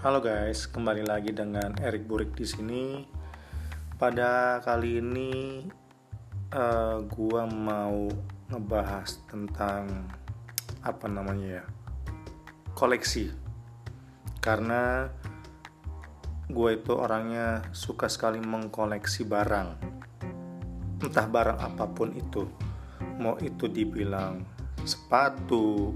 Halo guys, kembali lagi dengan Erik Burik di sini. Pada kali ini uh, gua mau ngebahas tentang apa namanya ya? koleksi. Karena gue itu orangnya suka sekali mengkoleksi barang. Entah barang apa pun itu. Mau itu dibilang sepatu,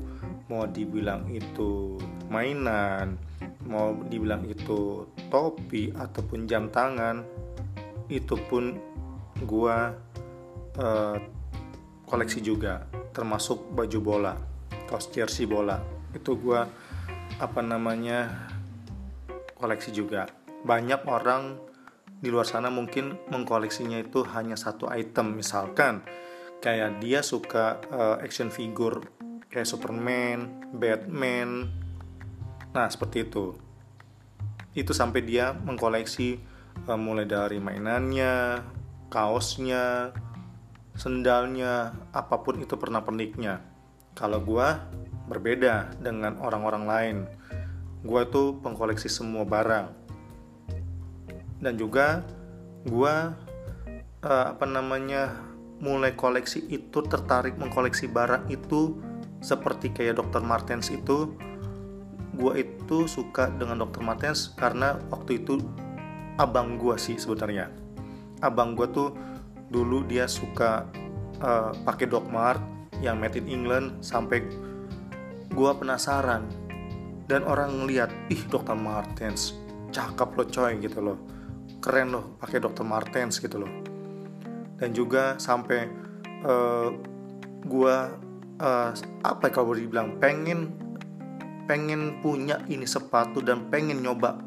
mau dibilang itu mainan, mau dibilang itu topi ataupun jam tangan, itu pun gua uh, koleksi juga, termasuk baju bola, kaos jersey bola. Itu gua apa namanya koleksi juga. Banyak orang di luar sana mungkin mengkoleksinya itu hanya satu item, misalkan kayak dia suka uh, action figure kayak Superman, Batman. Nah, seperti itu. Itu sampai dia mengkoleksi uh, mulai dari mainannya, kaosnya, sendalnya, apa pun itu pernah perniknya. Kalau gua berbeda dengan orang-orang lain. Gua itu pengkoleksi semua barang. Dan juga gua uh, apa namanya mulai koleksi itu tertarik mengkoleksi barang itu seperti kayak Dr. Martens itu gue itu suka dengan Dr. Martens karena waktu itu abang gue sih sebenarnya abang gue tuh dulu dia suka uh, pakai Doc Mart yang made in England sampai gue penasaran dan orang ngeliat ih Dr. Martens cakep lo coy gitu loh keren loh pakai Dr. Martens gitu loh dan juga sampai uh, gue uh, apa ya kalau dibilang pengen pengen punya ini sepatu dan pengen nyoba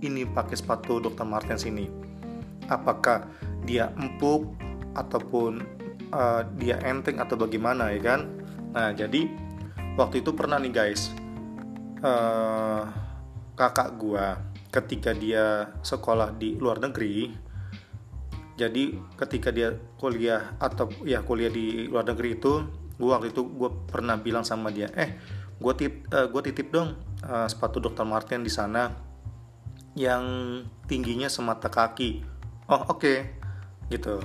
ini pakai sepatu Dr. Martens ini apakah dia empuk ataupun uh, dia enteng atau bagaimana ya kan nah jadi waktu itu pernah nih guys uh, kakak gua ketika dia sekolah di luar negeri jadi ketika dia kuliah atau ya kuliah di luar negeri itu gue waktu itu gue pernah bilang sama dia eh gue titip uh, gue titip dong uh, sepatu Dr. Martin di sana yang tingginya semata kaki oh oke okay. gitu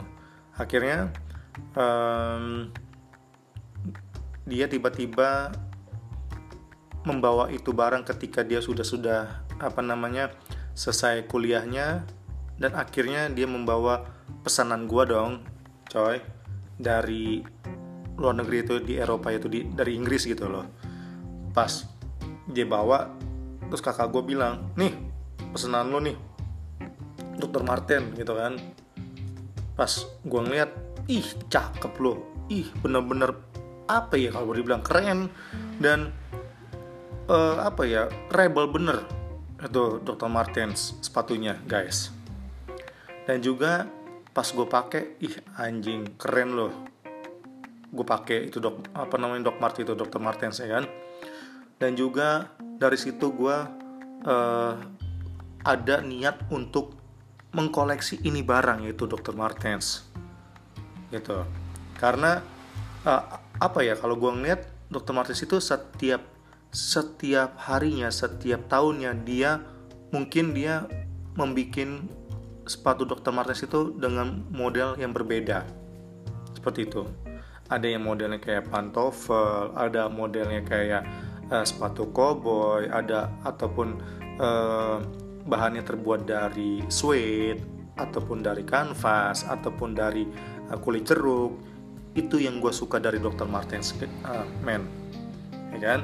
akhirnya um, dia tiba-tiba membawa itu barang ketika dia sudah sudah apa namanya selesai kuliahnya dan akhirnya dia membawa pesanan gua dong coy dari luar negeri itu di Eropa itu di, dari Inggris gitu loh pas dia bawa terus kakak gue bilang nih pesanan lo nih dokter Martin gitu kan. Pas gue ngeliat ih cakep lo ih bener-bener apa ya kalau dibilang keren dan uh, apa ya rebel bener itu dokter Martens sepatunya guys. Dan juga pas gue pakai ih anjing keren loh gue pakai itu dok apa namanya dok Mart itu dokter Martens ya kan dan juga dari situ gue uh, ada niat untuk mengkoleksi ini barang yaitu dokter Martens. Gitu. Karena uh, apa ya kalau gue ngeliat dokter Martens itu setiap setiap harinya setiap tahunnya dia mungkin dia membuat sepatu dokter Martens itu dengan model yang berbeda. Seperti itu. Ada yang modelnya kayak pantofel ada modelnya kayak uh, sepatu koboi ada ataupun uh, bahannya terbuat dari suede ataupun dari kanvas ataupun dari uh, kulit jeruk. Itu yang gue suka dari Dr. Martens uh, man ya kan?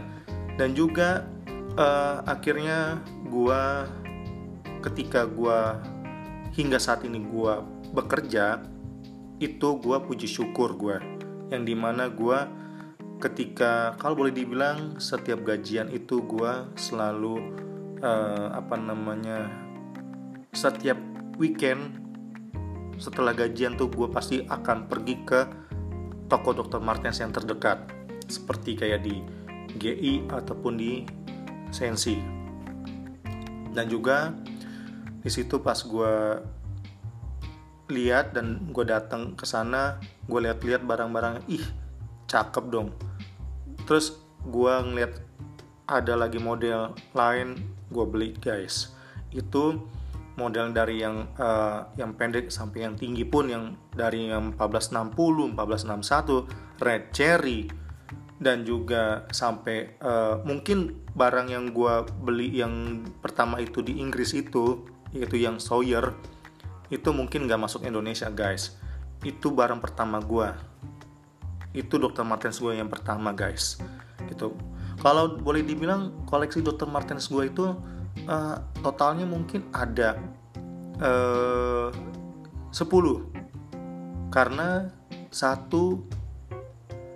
Dan juga uh, akhirnya gue ketika gue hingga saat ini gue bekerja itu gue puji syukur gue yang di mana gue ketika kalau boleh dibilang setiap gajian itu gue selalu uh, apa namanya setiap weekend setelah gajian tuh gue pasti akan pergi ke toko dokter Martens yang terdekat. Seperti kayak di GI ataupun di Sensi. Dan juga di situ pas gue lihat dan gue datang ke sana gue lihat-lihat barang-barang ih cakep dong terus gue ngeliat ada lagi model lain gue beli guys. Itu model dari yang uh, yang pendek sampai yang tinggi pun yang dari yang 1460 1461 red cherry. Dan juga sampai uh, mungkin barang yang gue beli yang pertama itu di Inggris itu yaitu yang Sawyer itu mungkin nggak masuk Indonesia guys. Itu barang pertama gue itu Dr. Martens gue yang pertama guys. Gitu. Kalau boleh dibilang koleksi Dr. Martens gue itu uh, totalnya mungkin ada uh, 10 karena satu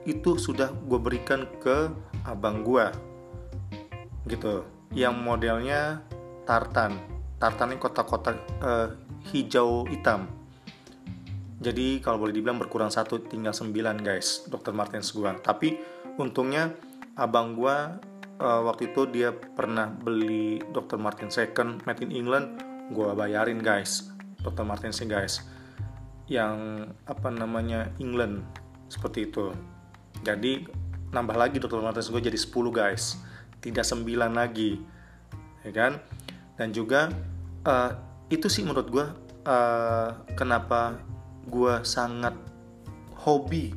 itu sudah gue berikan ke abang gue gitu. Yang modelnya tartan. Tartannya kotak-kotak uh, hijau hitam jadi kalau boleh dibilang berkurang satu tinggal 9 guys Dr. Martens gua tapi untungnya abang gua uh, waktu itu dia pernah beli Dr. Martens second made in England gua bayarin guys Dr. Martens guys yang apa namanya England seperti itu jadi nambah lagi Dr. Martens gue jadi 10 guys tidak 9 lagi ya kan dan juga uh, itu sih menurut gue uh, kenapa gue sangat hobi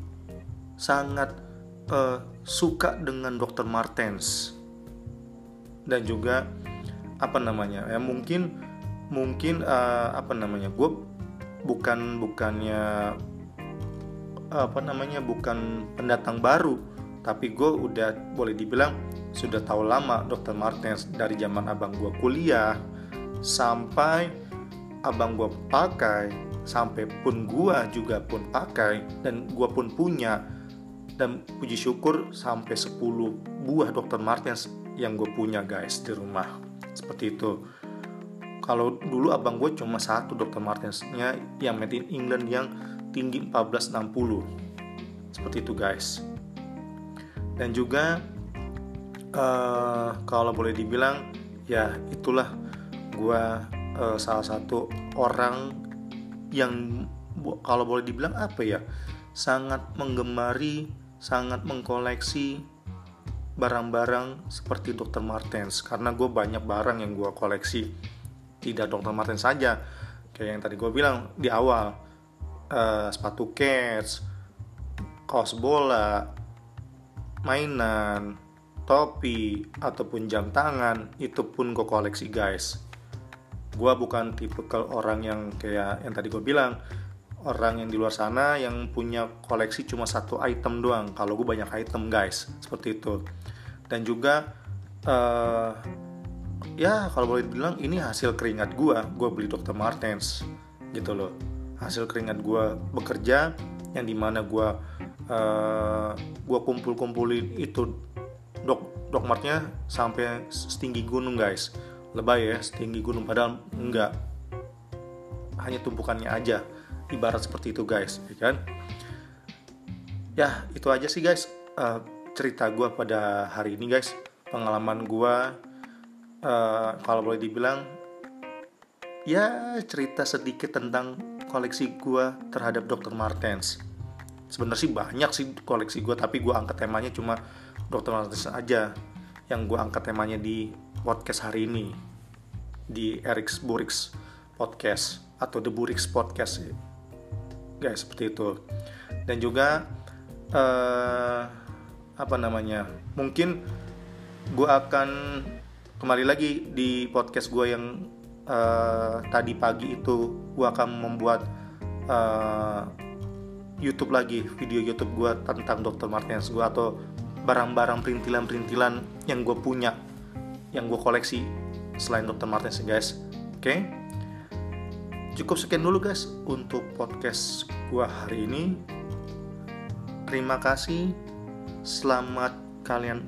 sangat uh, suka dengan Dr. Martens dan juga apa namanya ya mungkin mungkin uh, apa namanya gue bukan bukannya apa namanya bukan pendatang baru tapi gue udah boleh dibilang sudah tahu lama Dr. Martens dari zaman abang gue kuliah sampai abang gue pakai sampai pun gua juga pun pakai dan gua pun punya dan puji syukur sampai 10 buah Dr. Martens yang gue punya guys di rumah seperti itu kalau dulu abang gue cuma satu Dr. Martensnya yang made in England yang tinggi 1460 seperti itu guys dan juga uh, kalau boleh dibilang ya itulah gue uh, salah satu orang yang kalau boleh dibilang apa ya sangat menggemari sangat mengkoleksi barang-barang seperti Dr. Martens karena gue banyak barang yang gue koleksi tidak Dr. Martens saja kayak yang tadi gue bilang di awal uh, sepatu cats kaos bola mainan topi ataupun jam tangan itu pun gue koleksi guys gue bukan tipe orang yang kayak yang tadi gue bilang orang yang di luar sana yang punya koleksi cuma satu item doang. Kalau gue banyak item guys seperti itu. Dan juga uh, ya kalau boleh bilang ini hasil keringat gue gue beli Dr. Martens gitu loh. Hasil keringat gue bekerja yang di mana gue uh, gue kumpul kumpulin itu dok dok martnya sampai setinggi gunung guys lebay ya setinggi gunung padahal enggak hanya tumpukannya aja ibarat seperti itu guys ya kan ya itu aja sih guys uh, cerita gue pada hari ini guys pengalaman gue uh, kalau boleh dibilang ya cerita sedikit tentang koleksi gue terhadap Dr. Martens sebenarnya sih banyak sih koleksi gue tapi gue angkat temanya cuma Dr. Martens aja yang gue angkat temanya di podcast hari ini di Eric's Burix Podcast atau The Burix Podcast guys seperti itu dan juga uh, apa namanya mungkin gue akan kembali lagi di podcast gue yang uh, tadi pagi itu gue akan membuat uh, YouTube lagi video YouTube gue tentang Dr. Martinez gue atau barang-barang perintilan-perintilan yang gue punya yang gue koleksi selain Dr. Martens guys. Oke? Cukup sekian dulu guys untuk podcast gue hari ini. Terima kasih. Selamat kalian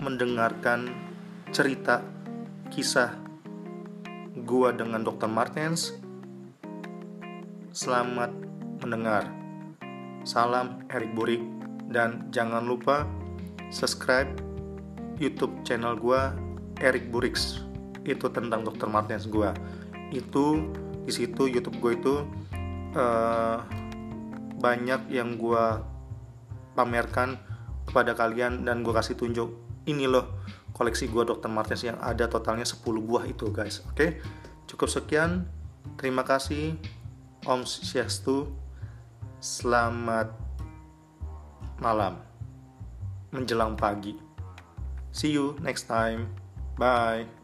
mendengarkan cerita kisah gue dengan Dr. Martens. Selamat mendengar. Salam Erik Burik dan jangan lupa subscribe YouTube channel gue Eric Burix itu tentang Dr. Martinez gue itu di situ YouTube gue itu uh, banyak yang gue pamerkan kepada kalian dan gue kasih tunjuk ini loh koleksi gua Dr. Martens yang ada totalnya 10 buah itu guys. Oke? Cukup sekian. Terima kasih. Om Syastu. Selamat malam. Menjelang pagi. See you next time. Bye